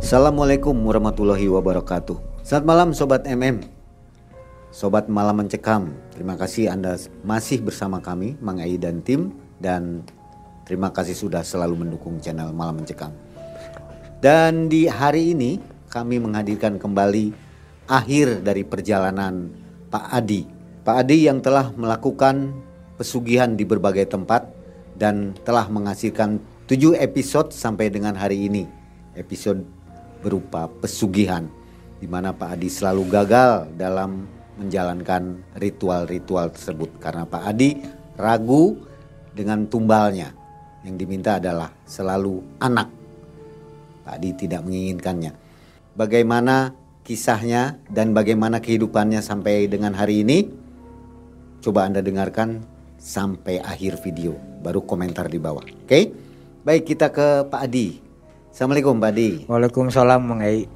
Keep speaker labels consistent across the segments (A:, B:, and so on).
A: Assalamualaikum warahmatullahi wabarakatuh. Selamat malam Sobat MM. Sobat Malam Mencekam, terima kasih Anda masih bersama kami, Mang Ai dan tim. Dan terima kasih sudah selalu mendukung channel Malam Mencekam. Dan di hari ini kami menghadirkan kembali akhir dari perjalanan Pak Adi. Pak Adi yang telah melakukan pesugihan di berbagai tempat dan telah menghasilkan 7 episode sampai dengan hari ini. Episode berupa pesugihan di mana Pak Adi selalu gagal dalam menjalankan ritual-ritual tersebut karena Pak Adi ragu dengan tumbalnya yang diminta adalah selalu anak. Pak Adi tidak menginginkannya. Bagaimana kisahnya dan bagaimana kehidupannya sampai dengan hari ini? Coba Anda dengarkan sampai akhir video, baru komentar di bawah. Oke? Baik, kita ke Pak Adi. Assalamualaikum Pak Adi.
B: Waalaikumsalam Mang Ei.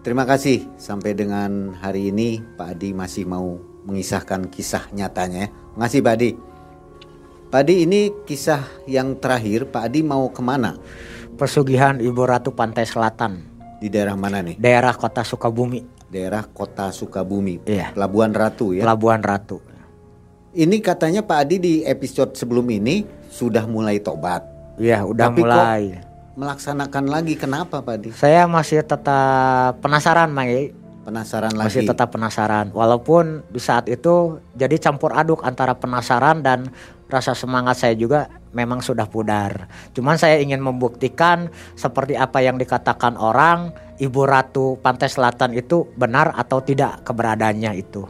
A: Terima kasih sampai dengan hari ini Pak Adi masih mau mengisahkan kisah nyatanya. Makasih Pak Adi. Pak Adi ini kisah yang terakhir Pak Adi mau ke mana?
B: Pesugihan Ibu Ratu Pantai Selatan
A: Di daerah mana nih?
B: daerah kota Sukabumi
A: Daerah Kota Sukabumi.
B: Iya.
A: Pelabuhan Ratu ya.
B: Pelabuhan Ratu
A: Ini katanya Pak Adi di episode sebelum ini sudah mulai tobat.
B: Iya udah
A: Tapi kok-
B: mulai
A: Melaksanakan lagi kenapa Pak Adi?
B: Saya masih tetap penasaran Mang
A: Penasaran
B: Masih
A: lagi.
B: tetap penasaran Walaupun di saat itu jadi campur aduk antara penasaran dan rasa semangat saya juga memang sudah pudar Cuman saya ingin membuktikan seperti apa yang dikatakan orang Ibu Ratu Pantai Selatan itu benar atau tidak keberadaannya itu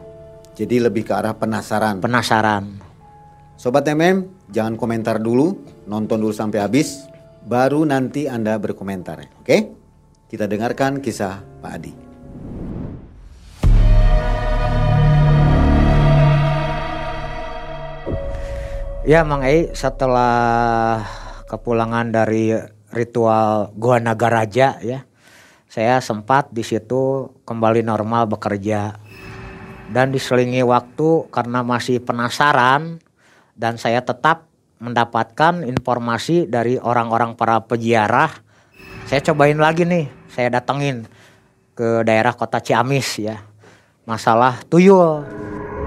A: Jadi lebih ke arah penasaran.
B: Penasaran
A: Sobat MM, jangan komentar dulu, nonton dulu sampai habis, baru nanti Anda berkomentar. Oke? Kita dengarkan kisah Pak Adi.
B: Ya Mang Ei setelah kepulangan dari ritual Gua Nagaraja ya saya sempat di situ kembali normal bekerja dan diselingi waktu karena masih penasaran dan saya tetap mendapatkan informasi dari orang-orang para peziarah. Saya cobain lagi nih saya datengin ke daerah kota Ciamis ya. Masalah tuyul.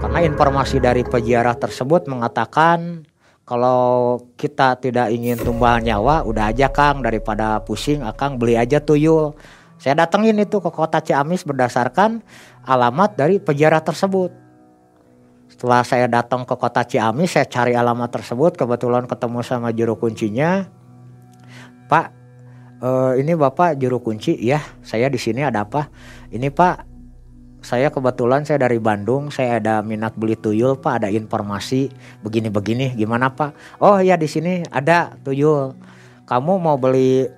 B: Karena informasi dari peziarah tersebut mengatakan kalau kita tidak ingin tumbal nyawa udah aja Kang. Daripada pusing Akang beli aja tuyul. Saya datengin itu ke kota Ciamis berdasarkan alamat dari peziarah tersebut setelah saya datang ke kota Ciamis saya cari alamat tersebut kebetulan ketemu sama juru kuncinya Pak eh, ini Bapak juru kunci ya saya di sini ada apa ini Pak saya kebetulan saya dari Bandung, saya ada minat beli tuyul, Pak, ada informasi begini-begini, gimana Pak? Oh ya di sini ada tuyul. Kamu mau beli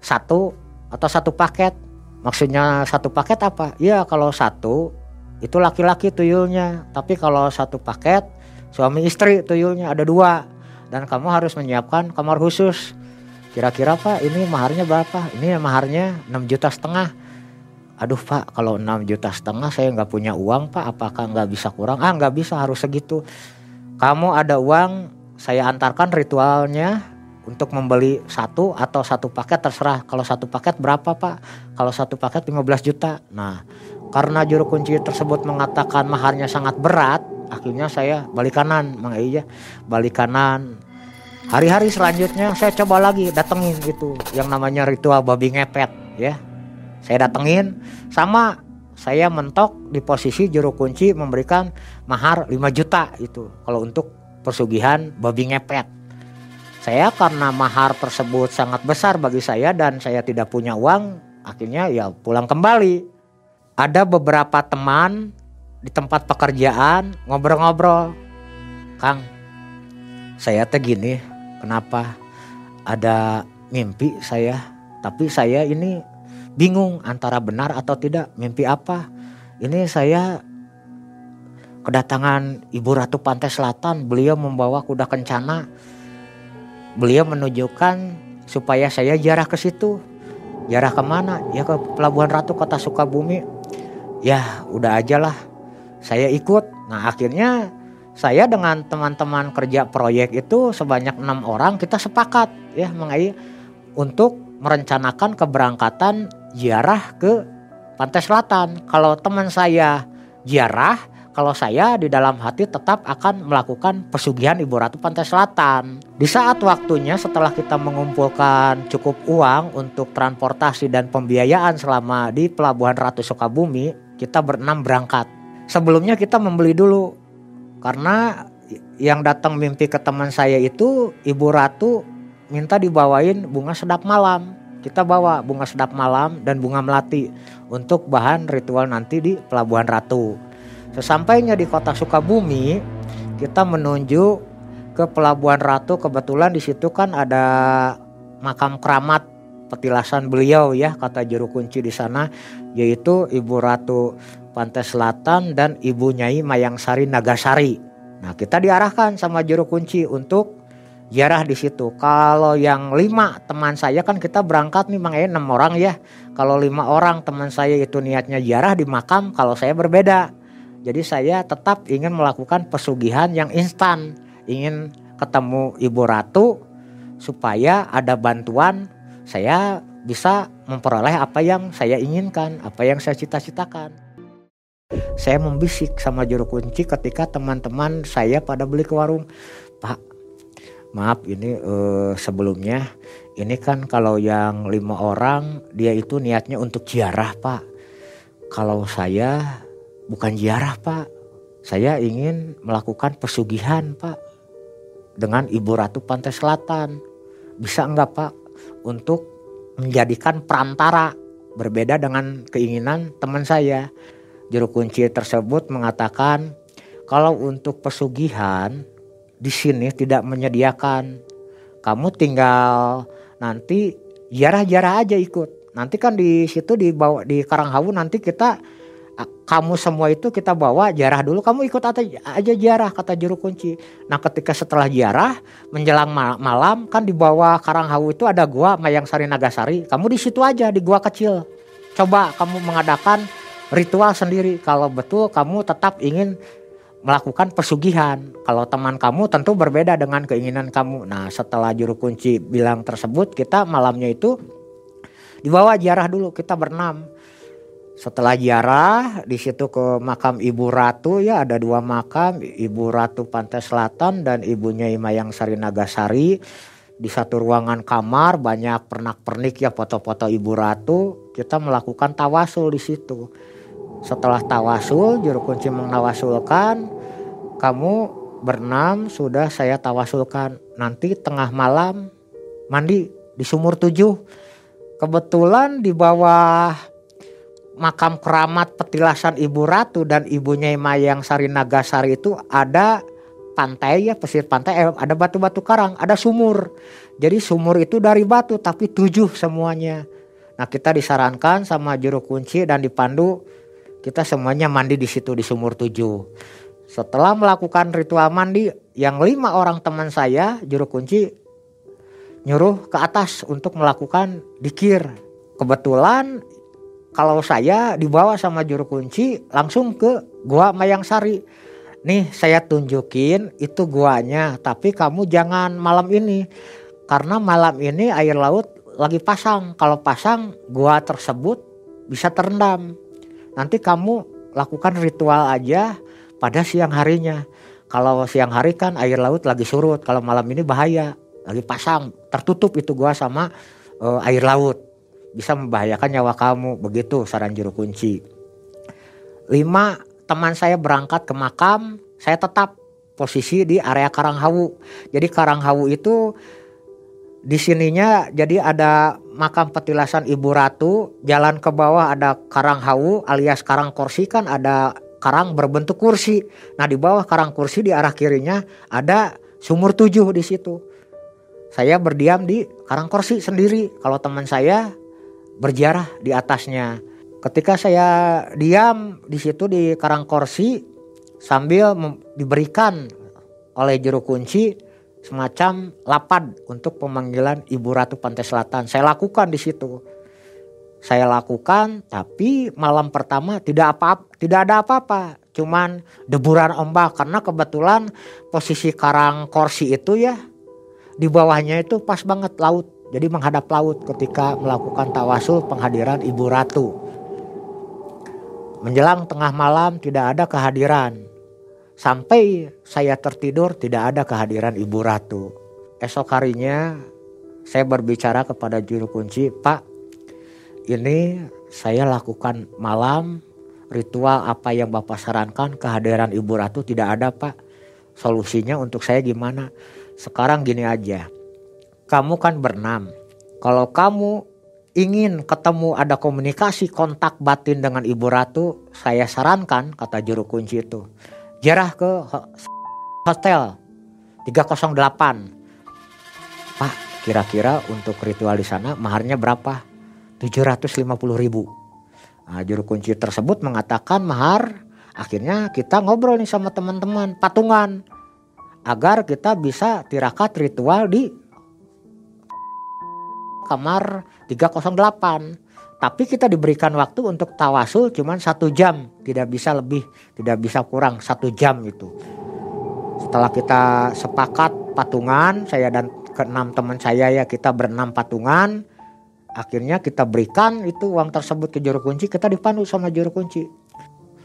B: satu atau satu paket? Maksudnya satu paket apa? Iya kalau satu itu laki-laki tuyulnya, tapi kalau satu paket suami istri tuyulnya ada dua. Dan kamu harus menyiapkan kamar khusus. Kira-kira Pak ini maharnya berapa? Ini maharnya 6 juta setengah. Aduh pak kalau 6 juta setengah saya nggak punya uang pak apakah nggak bisa kurang? Ah nggak bisa harus segitu. Kamu ada uang saya antarkan ritualnya untuk membeli satu atau satu paket terserah. Kalau satu paket berapa pak? Kalau satu paket 15 juta. Nah karena juru kunci tersebut mengatakan maharnya sangat berat akhirnya saya balik kanan mang iya balik kanan hari-hari selanjutnya saya coba lagi datengin itu yang namanya ritual babi ngepet ya saya datengin sama saya mentok di posisi juru kunci memberikan mahar 5 juta itu kalau untuk pesugihan babi ngepet. Saya karena mahar tersebut sangat besar bagi saya dan saya tidak punya uang, akhirnya ya pulang kembali. Ada beberapa teman di tempat pekerjaan ngobrol-ngobrol. Kang, saya teh gini, kenapa ada mimpi saya, tapi saya ini bingung antara benar atau tidak mimpi apa? Ini saya kedatangan Ibu Ratu Pantai Selatan beliau membawa kuda kencana. Beliau menunjukkan supaya saya jarah ke situ. Jarah ke mana ya ke Pelabuhan Ratu Kota Sukabumi ya udah aja lah saya ikut nah akhirnya saya dengan teman-teman kerja proyek itu sebanyak enam orang kita sepakat ya mengai untuk merencanakan keberangkatan ziarah ke pantai selatan. Kalau teman saya ziarah, kalau saya di dalam hati tetap akan melakukan pesugihan Ibu Ratu Pantai Selatan. Di saat waktunya setelah kita mengumpulkan cukup uang untuk transportasi dan pembiayaan selama di Pelabuhan Ratu Sukabumi, kita berenam berangkat. Sebelumnya kita membeli dulu karena yang datang mimpi ke teman saya itu Ibu Ratu minta dibawain bunga sedap malam. Kita bawa bunga sedap malam dan bunga melati untuk bahan ritual nanti di Pelabuhan Ratu. Sesampainya di kota Sukabumi, kita menuju ke Pelabuhan Ratu. Kebetulan di situ kan ada makam keramat petilasan beliau ya kata juru kunci di sana yaitu Ibu Ratu Pantai Selatan dan Ibu Nyai Mayangsari Nagasari. Nah kita diarahkan sama juru kunci untuk ziarah di situ. Kalau yang lima teman saya kan kita berangkat nih Mang E enam orang ya. Kalau lima orang teman saya itu niatnya ziarah di makam, kalau saya berbeda. Jadi saya tetap ingin melakukan pesugihan yang instan, ingin ketemu Ibu Ratu supaya ada bantuan saya bisa memperoleh apa yang saya inginkan, apa yang saya cita-citakan. Saya membisik sama juru kunci ketika teman-teman saya pada beli ke warung, Pak, maaf ini eh, sebelumnya ini kan kalau yang lima orang dia itu niatnya untuk ziarah Pak. Kalau saya bukan ziarah pak. Saya ingin melakukan pesugihan pak dengan Ibu Ratu Pantai Selatan. Bisa enggak pak untuk menjadikan perantara berbeda dengan keinginan teman saya. Juru kunci tersebut mengatakan kalau untuk pesugihan di sini tidak menyediakan. Kamu tinggal nanti jarah-jarah aja ikut. Nanti kan di situ di bawah di Karanghawu nanti kita kamu semua itu kita bawa jarah dulu. Kamu ikut aja, jarah kata juru kunci. Nah ketika setelah jarah menjelang malam kan di bawah Karanghawu itu ada gua Mayang Sari Nagasari. Kamu di situ aja di gua kecil. Coba kamu mengadakan ritual sendiri. Kalau betul kamu tetap ingin melakukan pesugihan. Kalau teman kamu tentu berbeda dengan keinginan kamu. Nah setelah juru kunci bilang tersebut kita malamnya itu dibawa jarah dulu kita berenam setelah ziarah di situ ke makam Ibu Ratu ya ada dua makam Ibu Ratu Pantai Selatan dan ibunya Imayang Sari Nagasari. Di satu ruangan kamar banyak pernak-pernik ya foto-foto Ibu Ratu. Kita melakukan tawasul di situ. Setelah tawasul juru kunci menawasulkan kamu berenam sudah saya tawasulkan. Nanti tengah malam mandi di sumur tujuh. Kebetulan di bawah makam keramat petilasan Ibu Ratu dan ibunya Mayang Sari Nagasari itu ada pantai ya pesisir pantai eh, ada batu-batu karang ada sumur. Jadi sumur itu dari batu tapi tujuh semuanya. Nah kita disarankan sama juru kunci dan dipandu kita semuanya mandi di situ di sumur tujuh. Setelah melakukan ritual mandi yang lima orang teman saya juru kunci nyuruh ke atas untuk melakukan dikir. Kebetulan kalau saya dibawa sama juru kunci langsung ke gua Mayang Sari. Nih saya tunjukin itu guanya, tapi kamu jangan malam ini. Karena malam ini air laut lagi pasang. Kalau pasang gua tersebut bisa terendam. Nanti kamu lakukan ritual aja pada siang harinya. Kalau siang hari kan air laut lagi surut, kalau malam ini bahaya, lagi pasang, tertutup itu gua sama uh, air laut bisa membahayakan nyawa kamu. Begitu saran juru kunci. Lima, teman saya berangkat ke makam, saya tetap posisi di area Karanghawu. Jadi Karanghawu itu di sininya jadi ada makam petilasan Ibu Ratu, jalan ke bawah ada Karanghawu alias Karang Kursi kan ada karang berbentuk kursi. Nah di bawah karang kursi di arah kirinya ada sumur tujuh di situ. Saya berdiam di karang kursi sendiri. Kalau teman saya berjarah di atasnya. Ketika saya diam di situ di karang korsi sambil diberikan oleh juru kunci semacam lapad untuk pemanggilan Ibu Ratu Pantai Selatan. Saya lakukan di situ. Saya lakukan tapi malam pertama tidak apa tidak ada apa-apa, cuman deburan ombak karena kebetulan posisi karang korsi itu ya di bawahnya itu pas banget laut jadi menghadap laut ketika melakukan tawasul penghadiran Ibu Ratu. Menjelang tengah malam tidak ada kehadiran. Sampai saya tertidur tidak ada kehadiran Ibu Ratu. Esok harinya saya berbicara kepada juru kunci, Pak ini saya lakukan malam ritual apa yang Bapak sarankan kehadiran Ibu Ratu tidak ada Pak. Solusinya untuk saya gimana? Sekarang gini aja kamu kan berenam. Kalau kamu ingin ketemu ada komunikasi kontak batin dengan Ibu Ratu, saya sarankan kata juru kunci itu, jarah ke hotel 308. Pak, kira-kira untuk ritual di sana maharnya berapa? 750 ribu. Nah, juru kunci tersebut mengatakan mahar. Akhirnya kita ngobrol nih sama teman-teman patungan agar kita bisa tirakat ritual di kamar 308 tapi kita diberikan waktu untuk tawasul cuma satu jam. Tidak bisa lebih tidak bisa kurang satu jam itu. Setelah kita sepakat patungan saya dan keenam teman saya ya kita berenam patungan akhirnya kita berikan itu uang tersebut ke juru kunci kita dipandu sama juru kunci.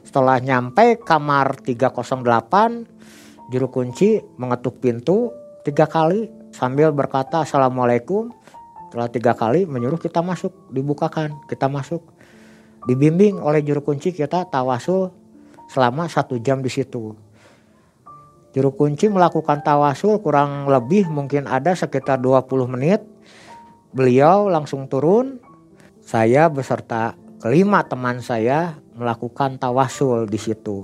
B: Setelah nyampe kamar 308 juru kunci mengetuk pintu tiga kali sambil berkata assalamualaikum setelah tiga kali menyuruh kita masuk, dibukakan, kita masuk. Dibimbing oleh juru kunci kita tawasul selama satu jam di situ. Juru kunci melakukan tawasul kurang lebih mungkin ada sekitar 20 menit. Beliau langsung turun. Saya beserta kelima teman saya melakukan tawasul di situ.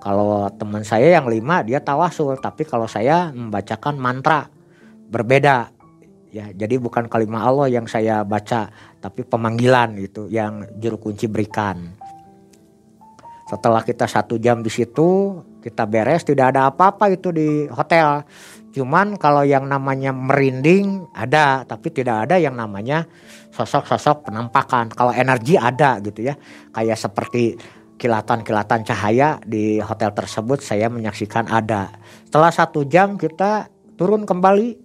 B: Kalau teman saya yang lima dia tawasul, tapi kalau saya membacakan mantra berbeda ya jadi bukan kalimat Allah yang saya baca tapi pemanggilan gitu yang juru kunci berikan. Setelah kita satu jam di situ kita beres tidak ada apa-apa itu di hotel. Cuman kalau yang namanya merinding ada. Tapi tidak ada yang namanya sosok-sosok penampakan. Kalau energi ada gitu ya. Kayak seperti kilatan-kilatan cahaya di hotel tersebut saya menyaksikan ada. Setelah satu jam kita turun kembali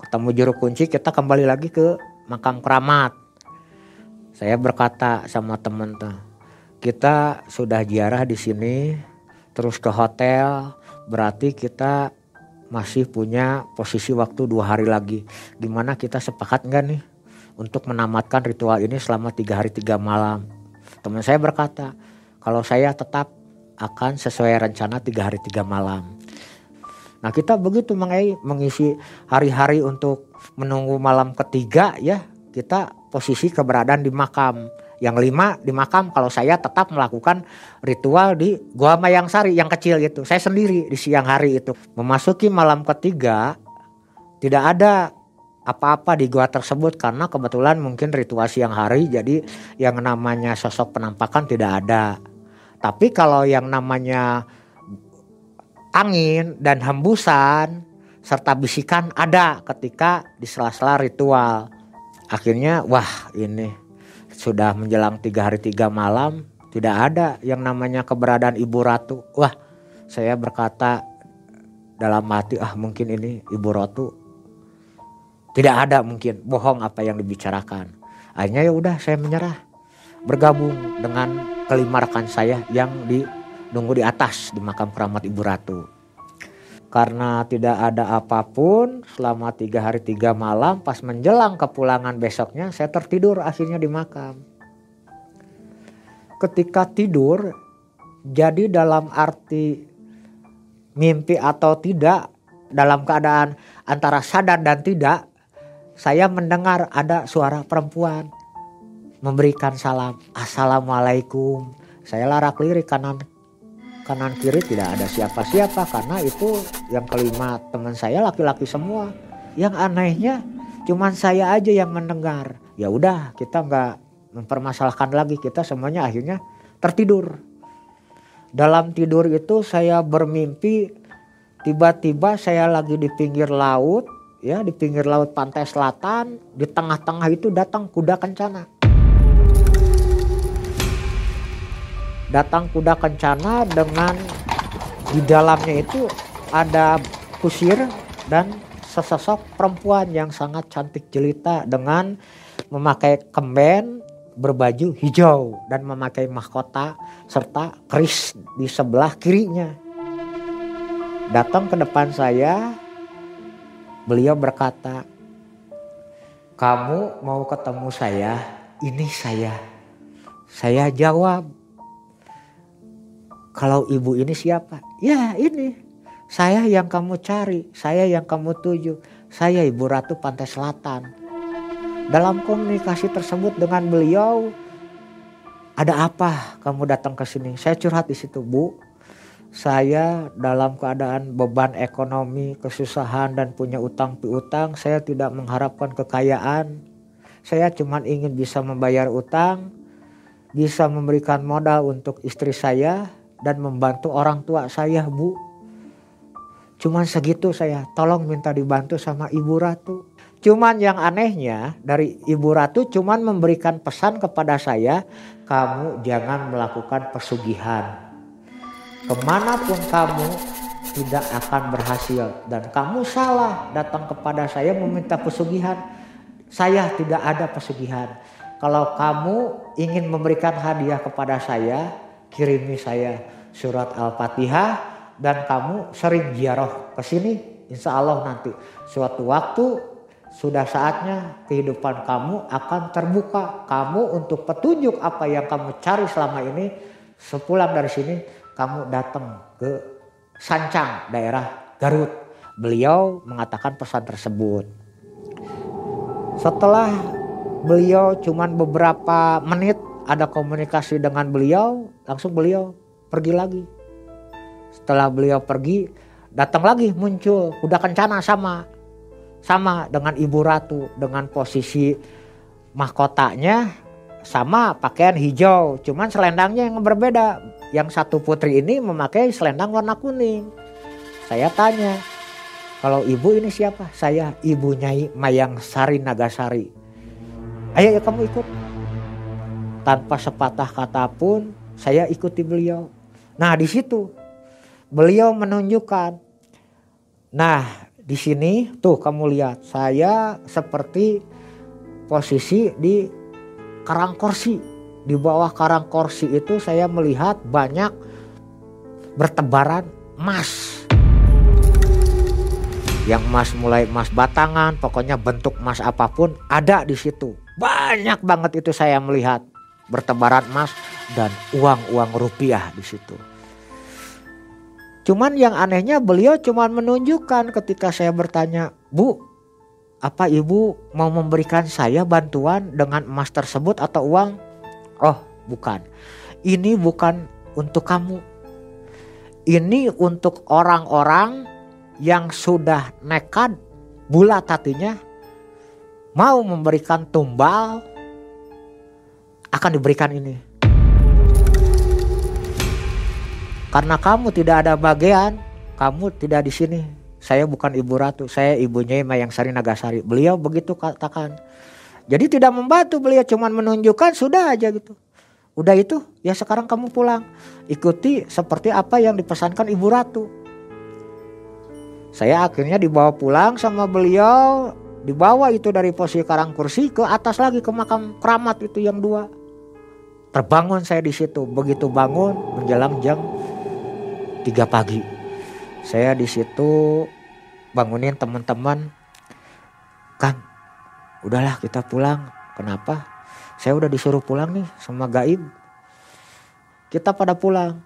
B: ketemu juru kunci kita kembali lagi ke makam keramat. Saya berkata sama teman tuh kita sudah ziarah di sini terus ke hotel berarti kita masih punya posisi waktu dua hari lagi. Gimana kita sepakat nggak nih untuk menamatkan ritual ini selama tiga hari tiga malam? Teman saya berkata kalau saya tetap akan sesuai rencana tiga hari tiga malam Nah kita begitu mengisi hari-hari untuk menunggu malam ketiga ya kita posisi keberadaan di makam. Yang lima di makam kalau saya tetap melakukan ritual di Gua Mayang Sari yang kecil gitu. Saya sendiri di siang hari itu. Memasuki malam ketiga tidak ada apa-apa di gua tersebut karena kebetulan mungkin ritual siang hari jadi yang namanya sosok penampakan tidak ada. Tapi kalau yang namanya angin dan hembusan serta bisikan ada ketika di sela-sela ritual. Akhirnya wah ini sudah menjelang tiga hari tiga malam tidak ada yang namanya keberadaan ibu ratu. Wah saya berkata dalam hati ah mungkin ini ibu ratu tidak ada mungkin bohong apa yang dibicarakan. Akhirnya ya udah saya menyerah bergabung dengan kelima rekan saya yang di nunggu di atas di makam keramat Ibu Ratu. Karena tidak ada apa pun selama tiga hari tiga malam pas menjelang kepulangan besoknya saya tertidur akhirnya di makam. Ketika tidur jadi dalam arti mimpi atau tidak dalam keadaan antara sadar dan tidak saya mendengar ada suara perempuan memberikan salam assalamualaikum saya larak lirik kanan kanan kiri tidak ada siapa-siapa karena itu yang kelima teman saya laki-laki semua. Yang anehnya cuman saya aja yang mendengar. Ya udah kita nggak mempermasalahkan lagi kita semuanya akhirnya tertidur. Dalam tidur itu saya bermimpi tiba-tiba saya lagi di pinggir laut ya di pinggir laut pantai selatan di tengah-tengah itu datang kuda kencana datang kuda kencana dengan di dalamnya itu ada kusir dan sesosok perempuan yang sangat cantik jelita dengan memakai kemben berbaju hijau dan memakai mahkota serta keris di sebelah kirinya. Datang ke depan saya, beliau berkata, "Kamu mau ketemu saya? Ini saya." Saya jawab, "Kalau ibu ini siapa?" "Ya, ini. Saya yang kamu cari, saya yang kamu tuju. Saya Ibu Ratu Pantai Selatan." Dalam komunikasi tersebut dengan beliau, ada apa kamu datang ke sini? Saya curhat di situ, Bu. Saya dalam keadaan beban ekonomi, kesusahan dan punya utang piutang, saya tidak mengharapkan kekayaan. Saya cuma ingin bisa membayar utang, bisa memberikan modal untuk istri saya dan membantu orang tua saya, Bu. Cuman segitu saya, tolong minta dibantu sama Ibu Ratu. Cuman yang anehnya dari Ibu Ratu cuman memberikan pesan kepada saya, kamu jangan melakukan pesugihan. Ke mana pun kamu tidak akan berhasil dan kamu salah datang kepada saya meminta pesugihan. Saya tidak ada pesugihan. Kalau kamu ingin memberikan hadiah kepada saya, kirimi saya surat Al-Fatihah dan kamu sering ziarah ke sini. Insya Allah nanti suatu waktu sudah saatnya kehidupan kamu akan terbuka. Kamu untuk petunjuk apa yang kamu cari selama ini, sepulang dari sini kamu datang ke Sancang, daerah Garut. Beliau mengatakan pesan tersebut. Setelah beliau cuman beberapa menit ada komunikasi dengan beliau, langsung beliau pergi lagi. Setelah beliau pergi, datang lagi muncul. Kuda kencana sama sama dengan ibu ratu dengan posisi mahkotanya sama pakaian hijau. Cuman selendangnya yang berbeda. Yang satu putri ini memakai selendang warna kuning. Saya tanya kalau ibu ini siapa? Saya ibu nyai Mayang Sari Nagasari. Ayo ya kamu ikut. Tanpa sepatah kata pun saya ikuti beliau nah di situ beliau menunjukkan nah di sini tuh kamu lihat saya seperti posisi di karang kursi. Di bawah karang kursi itu saya melihat banyak bertebaran emas. Yang emas mulai emas batangan pokoknya bentuk emas apa pun ada di situ. Banyak banget itu saya melihat bertebaran emas dan uang-uang rupiah di situ Cuman yang anehnya beliau cuman menunjukkan ketika saya bertanya, Bu, apa ibu mau memberikan saya bantuan dengan emas tersebut atau uang? Oh, bukan. Ini bukan untuk kamu. Ini untuk orang-orang yang sudah nekat bulat hatinya mau memberikan tumbal akan diberikan ini. Karena kamu tidak ada bagian, kamu tidak di sini. Saya bukan ibu ratu, saya ibunya Mayang Sari Nagasari. Beliau begitu katakan. Jadi tidak membantu beliau cuman menunjukkan sudah aja gitu. Udah itu ya sekarang kamu pulang. Ikuti seperti apa yang dipesankan ibu ratu. Saya akhirnya dibawa pulang sama beliau. Dibawa itu dari posisi karang kursi ke atas lagi ke makam keramat itu yang dua. Terbangun saya di situ. Begitu bangun menjelang jam tiga pagi. Saya di situ bangunin teman-teman. Kang, udahlah kita pulang. Kenapa? Saya udah disuruh pulang nih sama gaib. Kita pada pulang.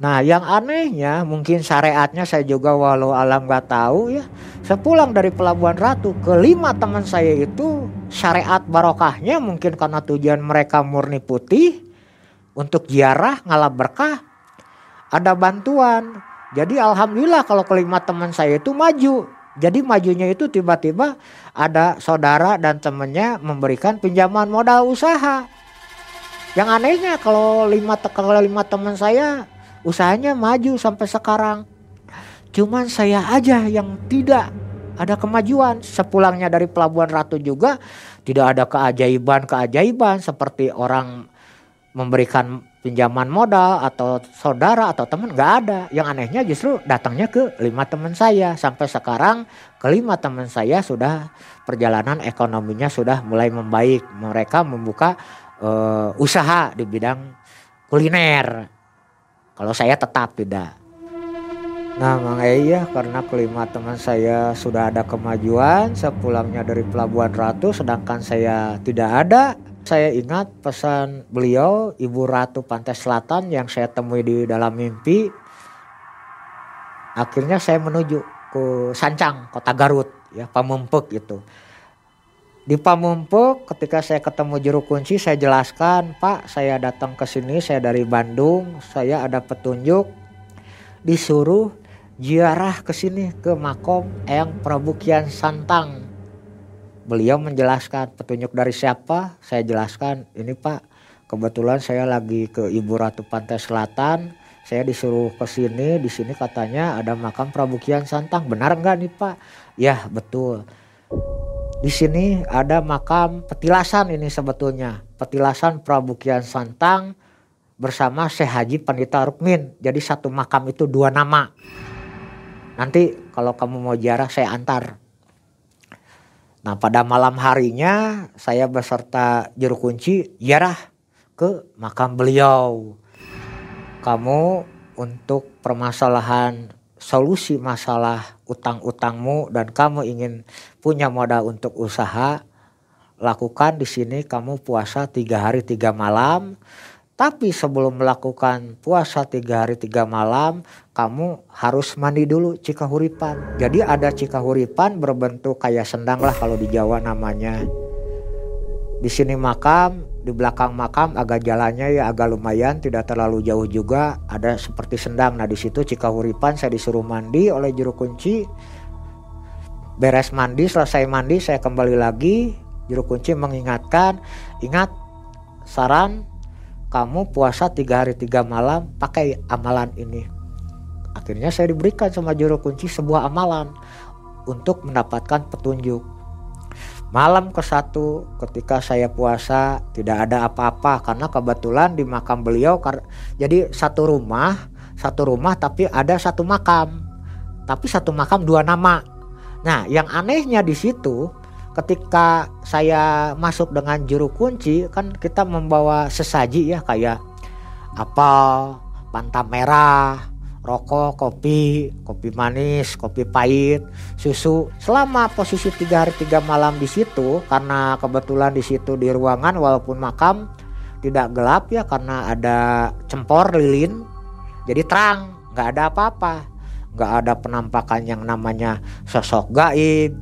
B: Nah yang anehnya mungkin syariatnya saya juga walau alam gak tahu ya. Sepulang dari Pelabuhan Ratu kelima teman saya itu syariat barokahnya mungkin karena tujuan mereka murni putih untuk ziarah ngalap berkah ada bantuan. Jadi alhamdulillah kalau kelima teman saya itu maju. Jadi majunya itu tiba-tiba ada saudara dan temannya memberikan pinjaman modal usaha. Yang anehnya kalau lima kalau lima teman saya usahanya maju sampai sekarang. Cuman saya aja yang tidak ada kemajuan. Sepulangnya dari Pelabuhan Ratu juga tidak ada keajaiban-keajaiban seperti orang memberikan pinjaman modal atau saudara atau teman nggak ada. Yang anehnya justru datangnya ke lima teman saya sampai sekarang kelima teman saya sudah perjalanan ekonominya sudah mulai membaik. Mereka membuka uh, usaha di bidang kuliner. Kalau saya tetap tidak. Nah Mang ya karena kelima teman saya sudah ada kemajuan sepulangnya dari Pelabuhan Ratu sedangkan saya tidak ada saya ingat pesan beliau Ibu Ratu Pantai Selatan yang saya temui di dalam mimpi. Akhirnya saya menuju ke Sancang, kota Garut, ya Pamumpuk itu. Di Pamumpuk ketika saya ketemu juru kunci saya jelaskan, "Pak, saya datang ke sini, saya dari Bandung, saya ada petunjuk disuruh ziarah ke sini ke makom Eyang Prabu Kian Santang beliau menjelaskan petunjuk dari siapa? Saya jelaskan ini pak kebetulan saya lagi ke Ibu Ratu Pantai Selatan. Saya disuruh ke sini di sini katanya ada makam Prabu Kian Santang. Benar nggak nih pak? Ya betul. Di sini ada makam petilasan ini sebetulnya. Petilasan Prabu Kian Santang bersama Syekh Haji Pandita Rukmin. Jadi satu makam itu dua nama. Nanti kalau kamu mau jarah saya antar Nah pada malam harinya saya beserta juru kunci yarah ke makam beliau. Kamu untuk permasalahan solusi masalah utang-utangmu dan kamu ingin punya modal untuk usaha, lakukan di sini kamu puasa tiga hari tiga malam tapi sebelum melakukan puasa tiga hari tiga malam, kamu harus mandi dulu cikahuripan. Jadi ada cikahuripan berbentuk kayak sendang lah kalau di Jawa namanya. Di sini makam, di belakang makam agak jalannya ya agak lumayan, tidak terlalu jauh juga. Ada seperti sendang. Nah di situ cikahuripan saya disuruh mandi oleh juru kunci. Beres mandi, selesai mandi saya kembali lagi. Juru kunci mengingatkan, ingat saran kamu puasa tiga hari tiga malam pakai amalan ini. Akhirnya saya diberikan sama juru kunci sebuah amalan untuk mendapatkan petunjuk. Malam ke satu ketika saya puasa tidak ada apa-apa karena kebetulan di makam beliau jadi satu rumah satu rumah tapi ada satu makam tapi satu makam dua nama. Nah yang anehnya di situ ketika saya masuk dengan juru kunci kan kita membawa sesaji ya kayak apel, panta merah, rokok, kopi, kopi manis, kopi pahit, susu. Selama posisi tiga hari tiga malam di situ, karena kebetulan di situ di ruangan walaupun makam tidak gelap ya karena ada cempor lilin, jadi terang, nggak ada apa-apa, nggak ada penampakan yang namanya sosok gaib,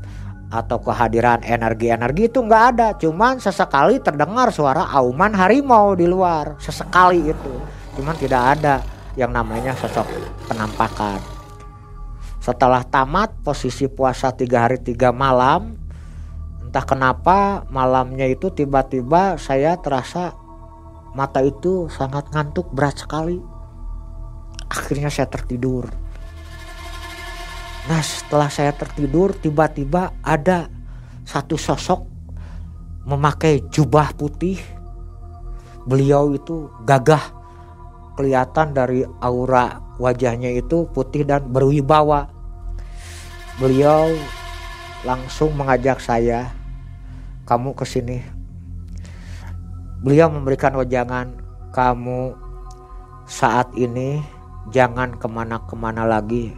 B: atau kehadiran energi-energi itu nggak ada. Cuman sesekali terdengar suara auman harimau di luar. Sesekali itu. Cuman tidak ada yang namanya sosok penampakan. Setelah tamat posisi puasa tiga hari tiga malam entah kenapa malamnya itu tiba-tiba saya terasa mata itu sangat ngantuk berat sekali. Akhirnya saya tertidur Nah setelah saya tertidur tiba-tiba ada satu sosok memakai jubah putih. Beliau itu gagah kelihatan dari aura wajahnya itu putih dan berwibawa. Beliau langsung mengajak saya, kamu ke sini. Beliau memberikan wajangan, kamu saat ini jangan ke mana-kemana lagi,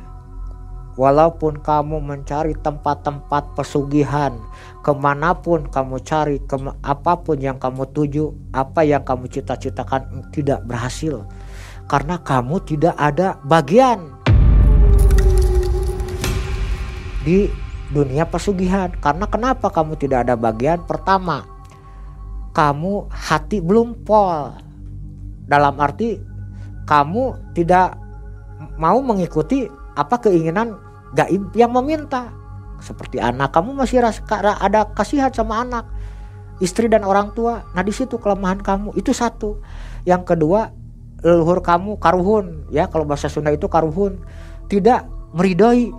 B: Walaupun kamu mencari tempat-tempat pesugihan, ke mana pun kamu cari, ke apa pun yang kamu tuju, apa yang kamu cita-citakan tidak berhasil. Karena kamu tidak ada bagian di dunia pesugihan. Karena kenapa kamu tidak ada bagian? Pertama, kamu hati belum pol. Dalam arti kamu tidak mau mengikuti apa keinginan gaib yang meminta. Seperti anak kamu masih rasa ada kasihan sama anak. Istri dan orang tua. Nah di situ kelemahan kamu. Itu satu. Yang kedua leluhur kamu karuhun. Ya kalau bahasa Sunda itu karuhun. Tidak meridoi.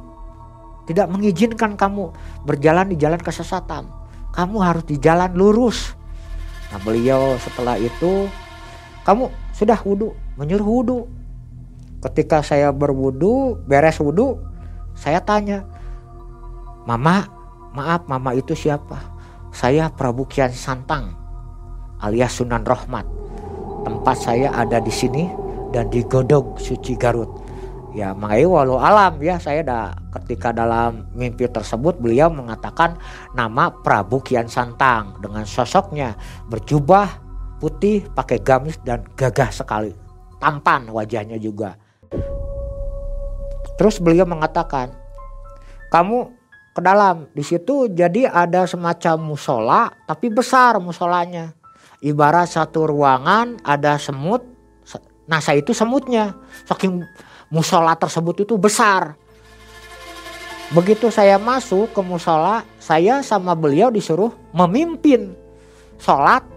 B: Tidak mengizinkan kamu berjalan di jalan kesesatan. Kamu harus di jalan lurus. Nah beliau setelah itu kamu sudah wudhu menyuruh wudhu ketika saya berwudhu beres wudhu saya tanya mama maaf mama itu siapa? Saya Prabu Kian Santang alias Sunan Rohmat tempat saya ada di sini dan di Godog Suci Garut. Ya makanya walau alam ya saya dah ketika dalam mimpi tersebut beliau mengatakan nama Prabu Kian Santang dengan sosoknya berjubah putih pakai gamis dan gagah sekali tampan wajahnya juga terus beliau mengatakan kamu ke dalam di situ jadi ada semacam musola tapi besar musolanya ibarat satu ruangan ada semut saya itu semutnya saking musola tersebut itu besar. Begitu saya masuk ke musola, saya sama beliau disuruh memimpin sholat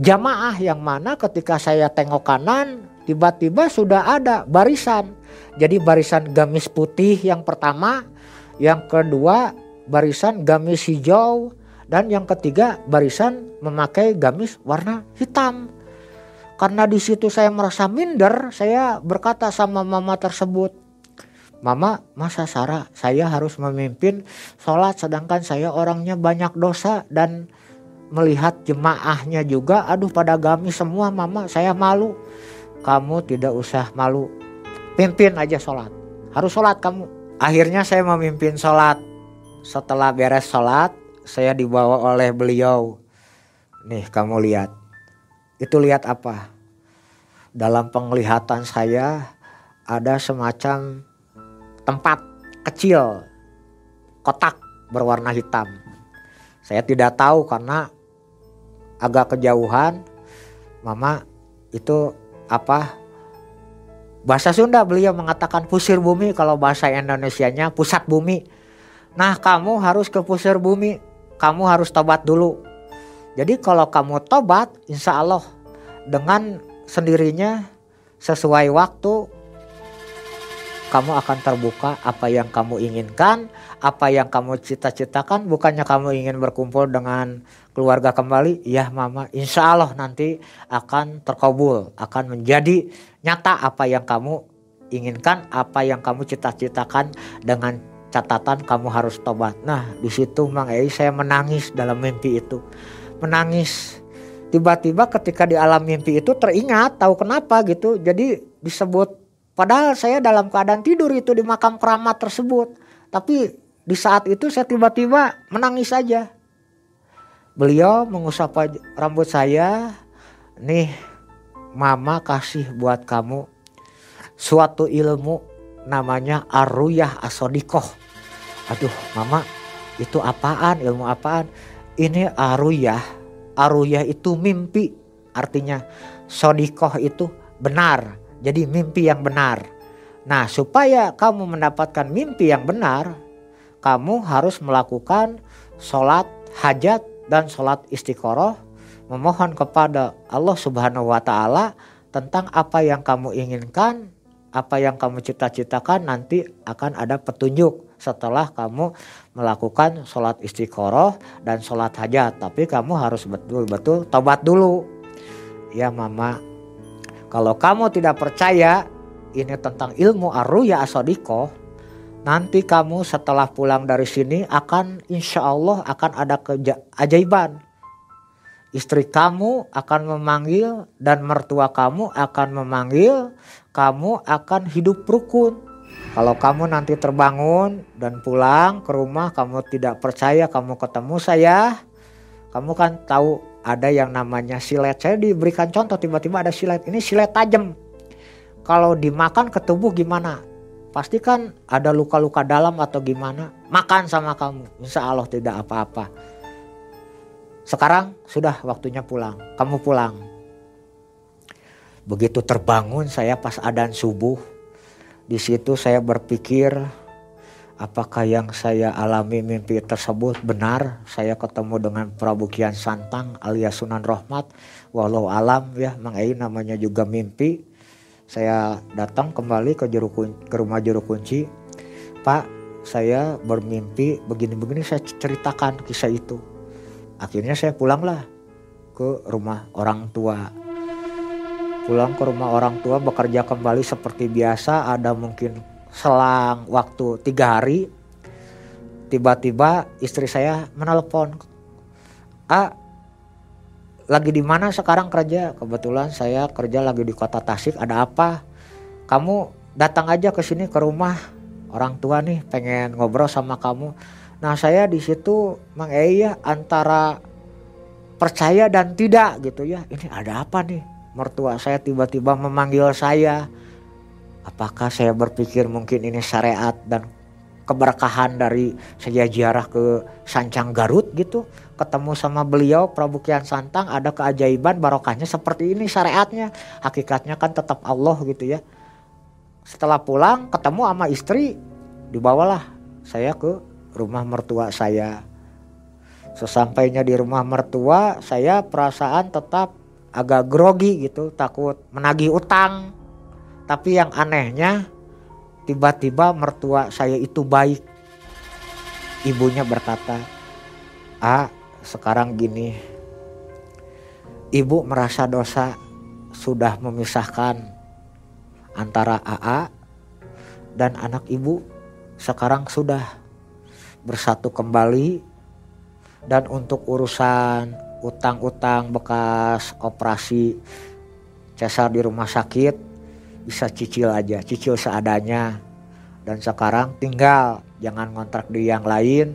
B: jamaah yang mana ketika saya tengok kanan tiba-tiba sudah ada barisan. Jadi barisan gamis putih yang pertama, yang kedua barisan gamis hijau, dan yang ketiga barisan memakai gamis warna hitam. Karena di situ saya merasa minder, saya berkata sama mama tersebut, Mama, masa Sarah saya harus memimpin sholat sedangkan saya orangnya banyak dosa dan melihat jemaahnya juga, aduh pada gamis semua mama, saya malu. Kamu tidak usah malu, pimpin aja sholat. Harus sholat kamu. Akhirnya saya memimpin sholat. Setelah beres sholat, saya dibawa oleh beliau. Nih kamu lihat. Itu lihat apa? dalam penglihatan saya ada semacam tempat kecil kotak berwarna hitam. Saya tidak tahu karena agak kejauhan. Mama itu apa? Bahasa Sunda beliau mengatakan pusir bumi kalau bahasa Indonesianya pusat bumi. Nah kamu harus ke pusir bumi. Kamu harus tobat dulu. Jadi kalau kamu tobat insya Allah dengan sendirinya sesuai waktu kamu akan terbuka apa yang kamu inginkan, apa yang kamu cita-citakan. Bukannya kamu ingin berkumpul dengan keluarga kembali, ya mama, insya Allah nanti akan terkabul, akan menjadi nyata apa yang kamu inginkan, apa yang kamu cita-citakan dengan catatan kamu harus tobat. Nah di situ Mang Ei saya menangis dalam mimpi itu, menangis tiba-tiba ketika di alam mimpi itu teringat tahu kenapa gitu jadi disebut padahal saya dalam keadaan tidur itu di makam keramat tersebut. Tapi di saat itu saya tiba-tiba menangis saja. Beliau mengusap rambut saya nih mama kasih buat kamu suatu ilmu namanya aruyah asodikoh. Aduh mama itu apaan? Ilmu apaan? Ini aruyah. Aruyah itu mimpi. Artinya sodikoh itu benar. Jadi mimpi yang benar. Nah supaya kamu mendapatkan mimpi yang benar. Kamu harus melakukan sholat hajat dan sholat istiqoroh. Memohon kepada Allah subhanahu wa ta'ala tentang apa yang kamu inginkan. Apa yang kamu cita-citakan nanti akan ada petunjuk setelah kamu melakukan sholat istiqoroh dan sholat hajat. Tapi kamu harus betul-betul tobat dulu. Ya mama, kalau kamu tidak percaya ini tentang ilmu arruya asodiko, nanti kamu setelah pulang dari sini akan insya Allah akan ada keajaiban. Istri kamu akan memanggil dan mertua kamu akan memanggil, kamu akan hidup rukun kalau kamu nanti terbangun dan pulang ke rumah, kamu tidak percaya, kamu ketemu saya, kamu kan tahu ada yang namanya silet. Saya diberikan contoh tiba-tiba ada silet. Ini silet tajam. Kalau dimakan ke tubuh gimana? Pasti kan ada luka-luka dalam atau gimana? Makan sama kamu. Insya Allah tidak apa-apa. Sekarang sudah waktunya pulang. Kamu pulang. Begitu terbangun saya pas adan subuh di situ saya berpikir apakah yang saya alami mimpi tersebut benar. Saya ketemu dengan Prabu Kian Santang alias Sunan Rohmat. Walau alam ya Mang Ei namanya juga mimpi. Saya datang kembali ke juru ke rumah juru kunci. Pak, saya bermimpi begini-begini saya ceritakan kisah itu. Akhirnya saya pulanglah ke rumah orang tua. pulang ke rumah orang tua bekerja kembali seperti biasa ada mungkin selang waktu tiga hari tiba-tiba istri saya menelpon ah lagi di mana sekarang kerja? Kebetulan saya kerja lagi di kota Tasik ada apa? Kamu datang aja ke sini ke rumah. Orang tua nih pengen ngobrol sama kamu. Nah saya di situ mang Eya antara percaya dan tidak gitu ya. Ini ada apa nih? Mertua saya tiba-tiba memanggil saya apakah saya berpikir mungkin ini syariat dan keberkahan dari saya ziarah ke Sancang Garut gitu? Ketemu sama beliau Prabu Kian Santang ada keajaiban barokahnya seperti ini syariatnya. Hakikatnya kan tetap Allah gitu ya. Setelah pulang ketemu sama istri dibawalah saya ke rumah mertua saya. Sesampainya di rumah mertua saya perasaan tetap agak grogi gitu takut menagih utang tapi yang anehnya tiba-tiba mertua saya itu baik. Ibunya berkata, "A, sekarang gini. Ibu merasa dosa sudah memisahkan antara AA dan anak ibu. Sekarang sudah bersatu kembali dan untuk urusan utang-utang bekas operasi cesar di rumah sakit bisa cicil aja, cicil seadanya. Dan sekarang tinggal jangan kontrak di yang lain,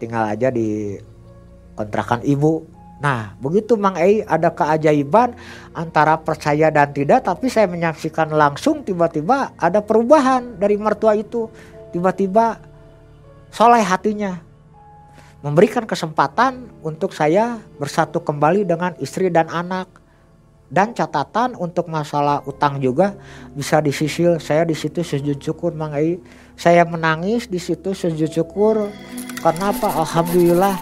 B: tinggal aja di kontrakan ibu. Nah begitu Mang Ei ada keajaiban antara percaya dan tidak tapi saya menyaksikan langsung tiba-tiba ada perubahan dari mertua itu. Tiba-tiba soleh hatinya. Memberikan kesempatan untuk saya bersatu kembali dengan istri dan anak dan catatan untuk masalah utang juga bisa disisil. Saya di situ sujud syukur Mang Ei. Saya menangis di situ sujud syukur. Karena apa? Alhamdulillah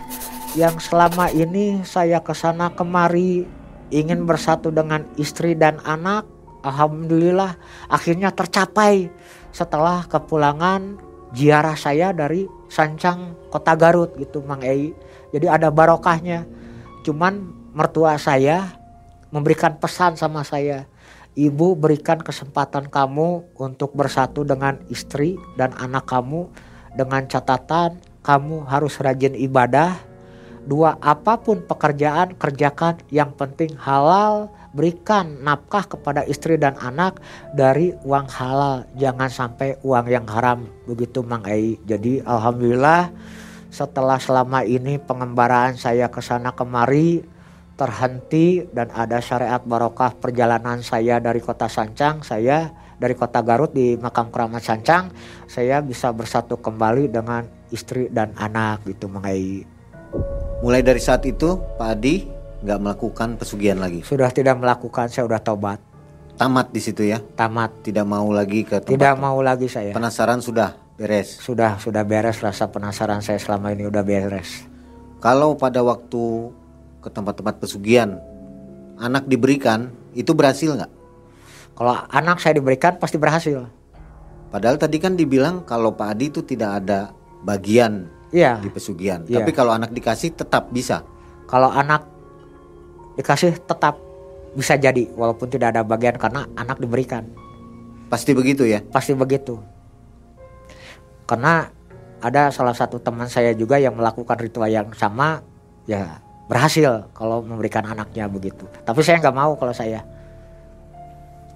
B: yang selama ini saya ke sana kemari ingin bersatu dengan istri dan anak Alhamdulillah akhirnya tercapai setelah kepulangan ziarah saya dari Sancang Kota Garut gitu Mang Ei. Jadi ada barokahnya. Cuman mertua saya memberikan pesan sama saya. Ibu berikan kesempatan kamu untuk bersatu dengan istri dan anak kamu dengan catatan kamu harus rajin ibadah. Dua, apa pun pekerjaan kerjakan yang penting halal. Berikan nafkah kepada istri dan anak dari uang halal. Jangan sampai uang yang haram. Begitu Mang Ei. Jadi alhamdulillah setelah selama ini pengembaraan saya ke sana kemari terhenti dan ada syariat barokah perjalanan saya dari kota Sancang, saya dari kota Garut di makam keramat Sancang, saya bisa bersatu kembali dengan istri dan anak gitu mengai.
A: Mulai dari saat itu Pak Adi nggak melakukan pesugihan lagi.
B: Sudah tidak melakukan, saya sudah tobat.
A: Tamat di situ ya?
B: Tamat.
A: Tidak mau lagi ke tempat.
B: Tidak mau lagi saya.
A: Penasaran sudah beres.
B: Sudah, sudah beres rasa penasaran saya selama ini udah beres.
A: Kalau pada waktu ke tempat-tempat pesugihan anak diberikan itu berhasil nggak?
B: Kalau anak saya diberikan pasti berhasil.
A: Padahal tadi kan dibilang kalau Pak Adi itu tidak ada bagian
B: iya.
A: di pesugihan.
B: Iya.
A: Tapi kalau anak dikasih tetap bisa.
B: Kalau anak dikasih tetap bisa jadi walaupun tidak ada bagian karena anak diberikan.
A: Pasti begitu ya?
B: Pasti begitu. Karena ada salah satu teman saya juga yang melakukan ritual yang sama ya berhasil kalau memberikan anaknya begitu. Tapi saya nggak mau kalau saya.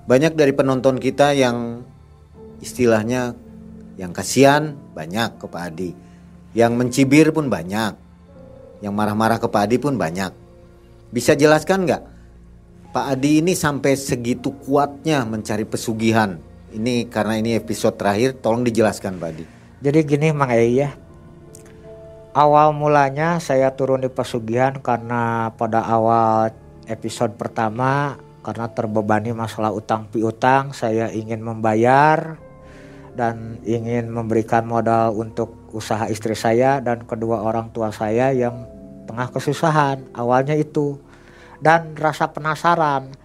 A: Banyak dari penonton kita yang istilahnya yang kasihan banyak ke Pak Adi. Yang mencibir pun banyak. Yang marah-marah ke Pak Adi pun banyak. Bisa jelaskan nggak Pak Adi ini sampai segitu kuatnya mencari pesugihan? Ini karena ini episode terakhir, tolong dijelaskan Pak Adi.
B: Jadi gini Mang Ei ya, awal mulanya saya turun di pesugihan karena pada awal episode pertama karena terbebani masalah utang piutang saya ingin membayar dan ingin memberikan modal untuk usaha istri saya dan kedua orang tua saya yang tengah kesusahan. Awalnya itu. Dan rasa penasaran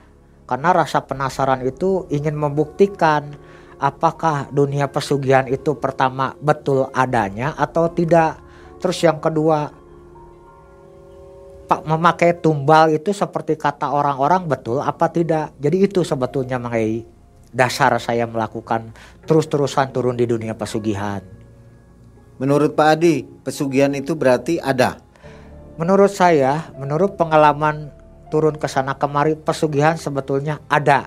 B: karena rasa penasaran itu ingin membuktikan apakah dunia pesugihan itu pertama betul adanya atau tidak Terus yang kedua, pak memakai tumbal itu seperti kata orang-orang betul apa tidak? Jadi itu sebetulnya mengenai dasar saya melakukan terus-terusan turun di dunia pesugihan.
A: Menurut Pak Adi, pesugihan itu berarti ada.
B: Menurut saya, menurut pengalaman turun ke sana kemari, pesugihan sebetulnya ada.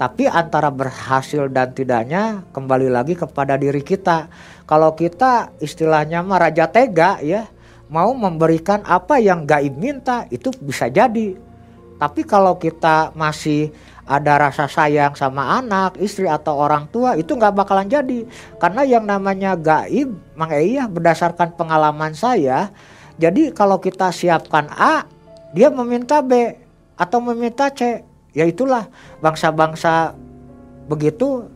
B: Tapi antara berhasil dan tidaknya kembali lagi kepada diri kita. Kalau kita istilahnya mah raja tega ya, mau memberikan apa yang gaib minta itu bisa jadi. Tapi kalau kita masih ada rasa sayang sama anak, istri atau orang tua itu nggak bakalan jadi. Karena yang namanya gaib, Mang Iya berdasarkan pengalaman saya, jadi kalau kita siapkan A, dia meminta B atau meminta C. Ya itulah bangsa-bangsa begitu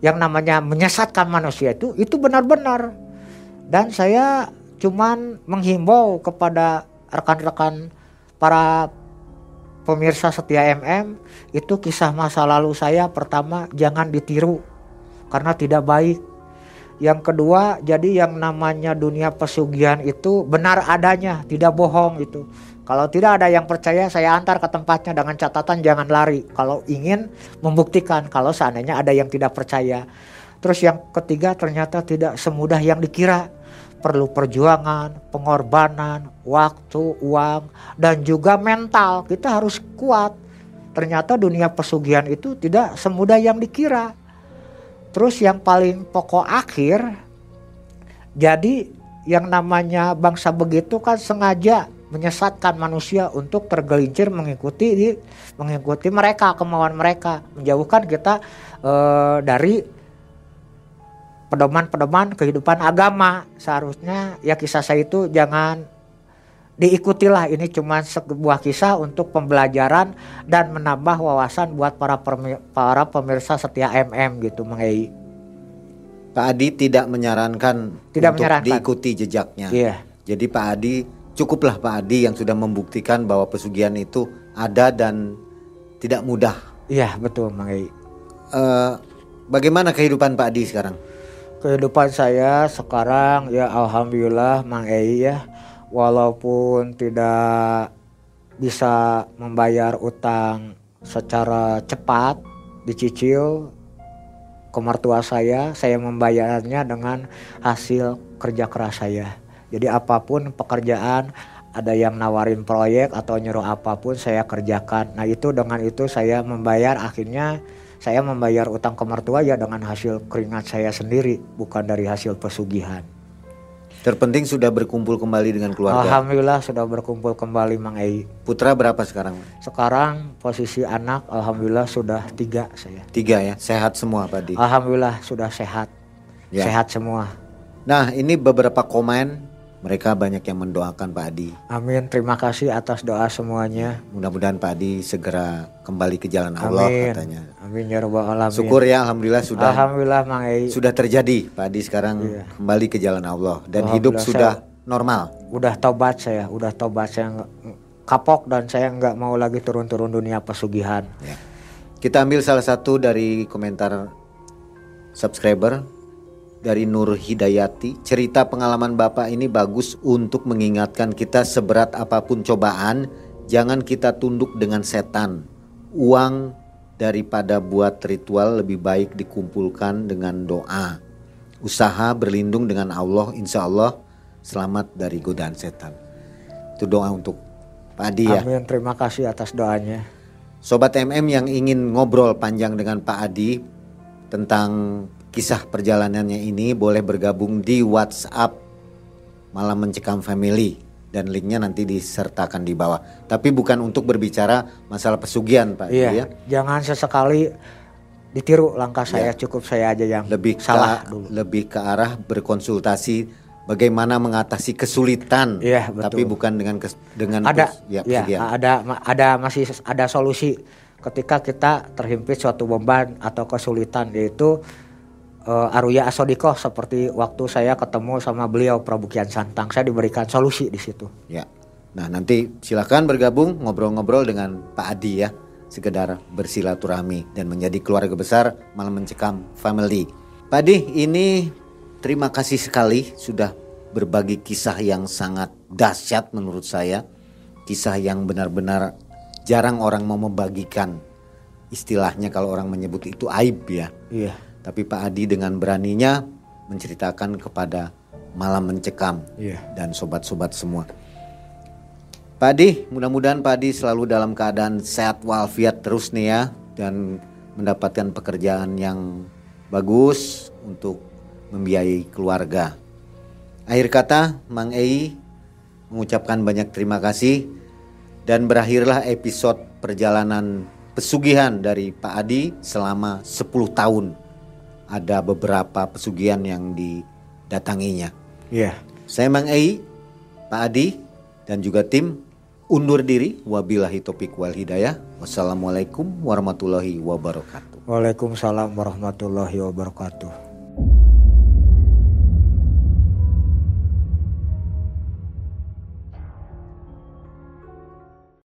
B: yang namanya menyesatkan manusia itu itu benar-benar. Dan saya cuman menghimbau kepada rekan-rekan para pemirsa setia MM itu kisah masa lalu saya pertama jangan ditiru karena tidak baik yang kedua, jadi yang namanya dunia pesugihan itu benar adanya, tidak bohong itu. Kalau tidak ada yang percaya, saya antar ke tempatnya dengan catatan jangan lari. Kalau ingin membuktikan, kalau seandainya ada yang tidak percaya. Terus yang ketiga ternyata tidak semudah yang dikira. Perlu perjuangan, pengorbanan, waktu, uang, dan juga mental. Kita harus kuat. Ternyata dunia pesugihan itu tidak semudah yang dikira Terus yang paling pokok akhir, jadi yang namanya bangsa begitu kan sengaja menyesatkan manusia untuk tergelincir mengikuti mengikuti mereka kemauan mereka menjauhkan kita e, dari pedoman-pedoman kehidupan agama seharusnya ya kisah saya itu jangan diikutilah ini cuma sebuah kisah untuk pembelajaran dan menambah wawasan buat para para pemirsa setia MM gitu mengai.
A: Pak Adi tidak menyarankan tidak untuk menyarankan. diikuti jejaknya. Iya. Jadi Pak Adi cukuplah Pak Adi yang sudah membuktikan bahwa pesugihan itu ada dan tidak mudah.
B: Iya betul mengai.
A: Uh, eh, bagaimana kehidupan Pak Adi sekarang?
B: Kehidupan saya sekarang ya alhamdulillah Mang Ei ya walaupun tidak bisa membayar utang secara cepat dicicil ke mertua saya, saya membayarnya dengan hasil kerja keras saya. Jadi apa pun pekerjaan, ada yang nawarin proyek atau nyuruh apa pun saya kerjakan. Nah itu dengan itu saya membayar akhirnya saya membayar utang ke mertua ya dengan hasil keringat saya sendiri, bukan dari hasil pesugihan.
A: Terpenting sudah berkumpul kembali dengan keluarga.
B: Alhamdulillah sudah berkumpul kembali Mang Ei.
A: Putra berapa sekarang?
B: Sekarang posisi anak Alhamdulillah sudah tiga saya.
A: Tiga ya, sehat semua Pak Di?
B: Alhamdulillah sudah sehat, ya. sehat semua.
A: Nah ini beberapa komen mereka banyak yang mendoakan Pak Adi.
B: Amin. Terima kasih atas doa semuanya.
A: Mudah-mudahan Pak Adi segera kembali ke jalan Allah Amin. katanya.
B: Amin ya rabbal alamin.
A: Syukur ya alhamdulillah sudah
B: Alhamdulillah Mang Ei.
A: Sudah terjadi Pak Adi sekarang iya. kembali ke jalan Allah dan hidup sudah normal.
B: Udah tobat saya, udah tobat saya kapok dan saya nggak mau lagi turun-turun dunia pesugihan. Ya.
A: Kita ambil salah satu dari komentar subscriber dari Nur Hidayati. Cerita pengalaman Bapak ini bagus untuk mengingatkan kita seberat apa pun cobaan, jangan kita tunduk dengan setan. Uang daripada buat ritual lebih baik dikumpulkan dengan doa. Usaha berlindung dengan Allah, insya Allah selamat dari godaan setan. Itu doa untuk Pak Adi ya.
B: Amin, terima kasih atas doanya.
A: Sobat MM yang ingin ngobrol panjang dengan Pak Adi tentang kisah perjalanannya ini boleh bergabung di WhatsApp Malam Mencekam Family dan linknya nanti disertakan di bawah. Tapi bukan untuk berbicara masalah pesugihan, Pak.
B: Iya. Ya. Jangan sesekali ditiru langkah saya, ya. cukup saya aja yang
A: lebih salah ke, dulu. Lebih ke arah berkonsultasi bagaimana mengatasi kesulitan. Iya, betul. Tapi bukan dengan kes, dengan
B: ada ya, ya ada ada masih ada solusi ketika kita terhimpit suatu beban atau kesulitan yaitu uh, Aruya Asodiko seperti waktu saya ketemu sama beliau Prabu Kian Santang saya diberikan solusi di situ.
A: Ya. Nah, nanti silakan bergabung ngobrol-ngobrol dengan Pak Adi ya, sekedar bersilaturahmi dan menjadi keluarga besar Malam Mencekam Family. Pak Adi, ini terima kasih sekali sudah berbagi kisah yang sangat dahsyat menurut saya. Kisah yang benar-benar jarang orang mau membagikan. Istilahnya kalau orang menyebut itu aib ya.
B: Iya.
A: Tapi Pak Adi dengan beraninya menceritakan kepada malam mencekam
B: Iya.
A: dan sobat-sobat semua. Pak Adi, mudah-mudahan Pak Adi selalu dalam keadaan sehat walafiat terus nih ya dan mendapatkan pekerjaan yang bagus untuk membiayai keluarga. Akhir kata, Mang Ei mengucapkan banyak terima kasih dan berakhirlah episode perjalanan pesugihan dari Pak Adi selama 10 tahun. Ada beberapa pesugihan yang didatanginya.
B: Iya.
A: Saya Mang Ei, Pak Adi, dan juga tim undur diri. Wabillahi topik wal hidayah. Wassalamualaikum warahmatullahi wabarakatuh.
B: Waalaikumsalam warahmatullahi wabarakatuh.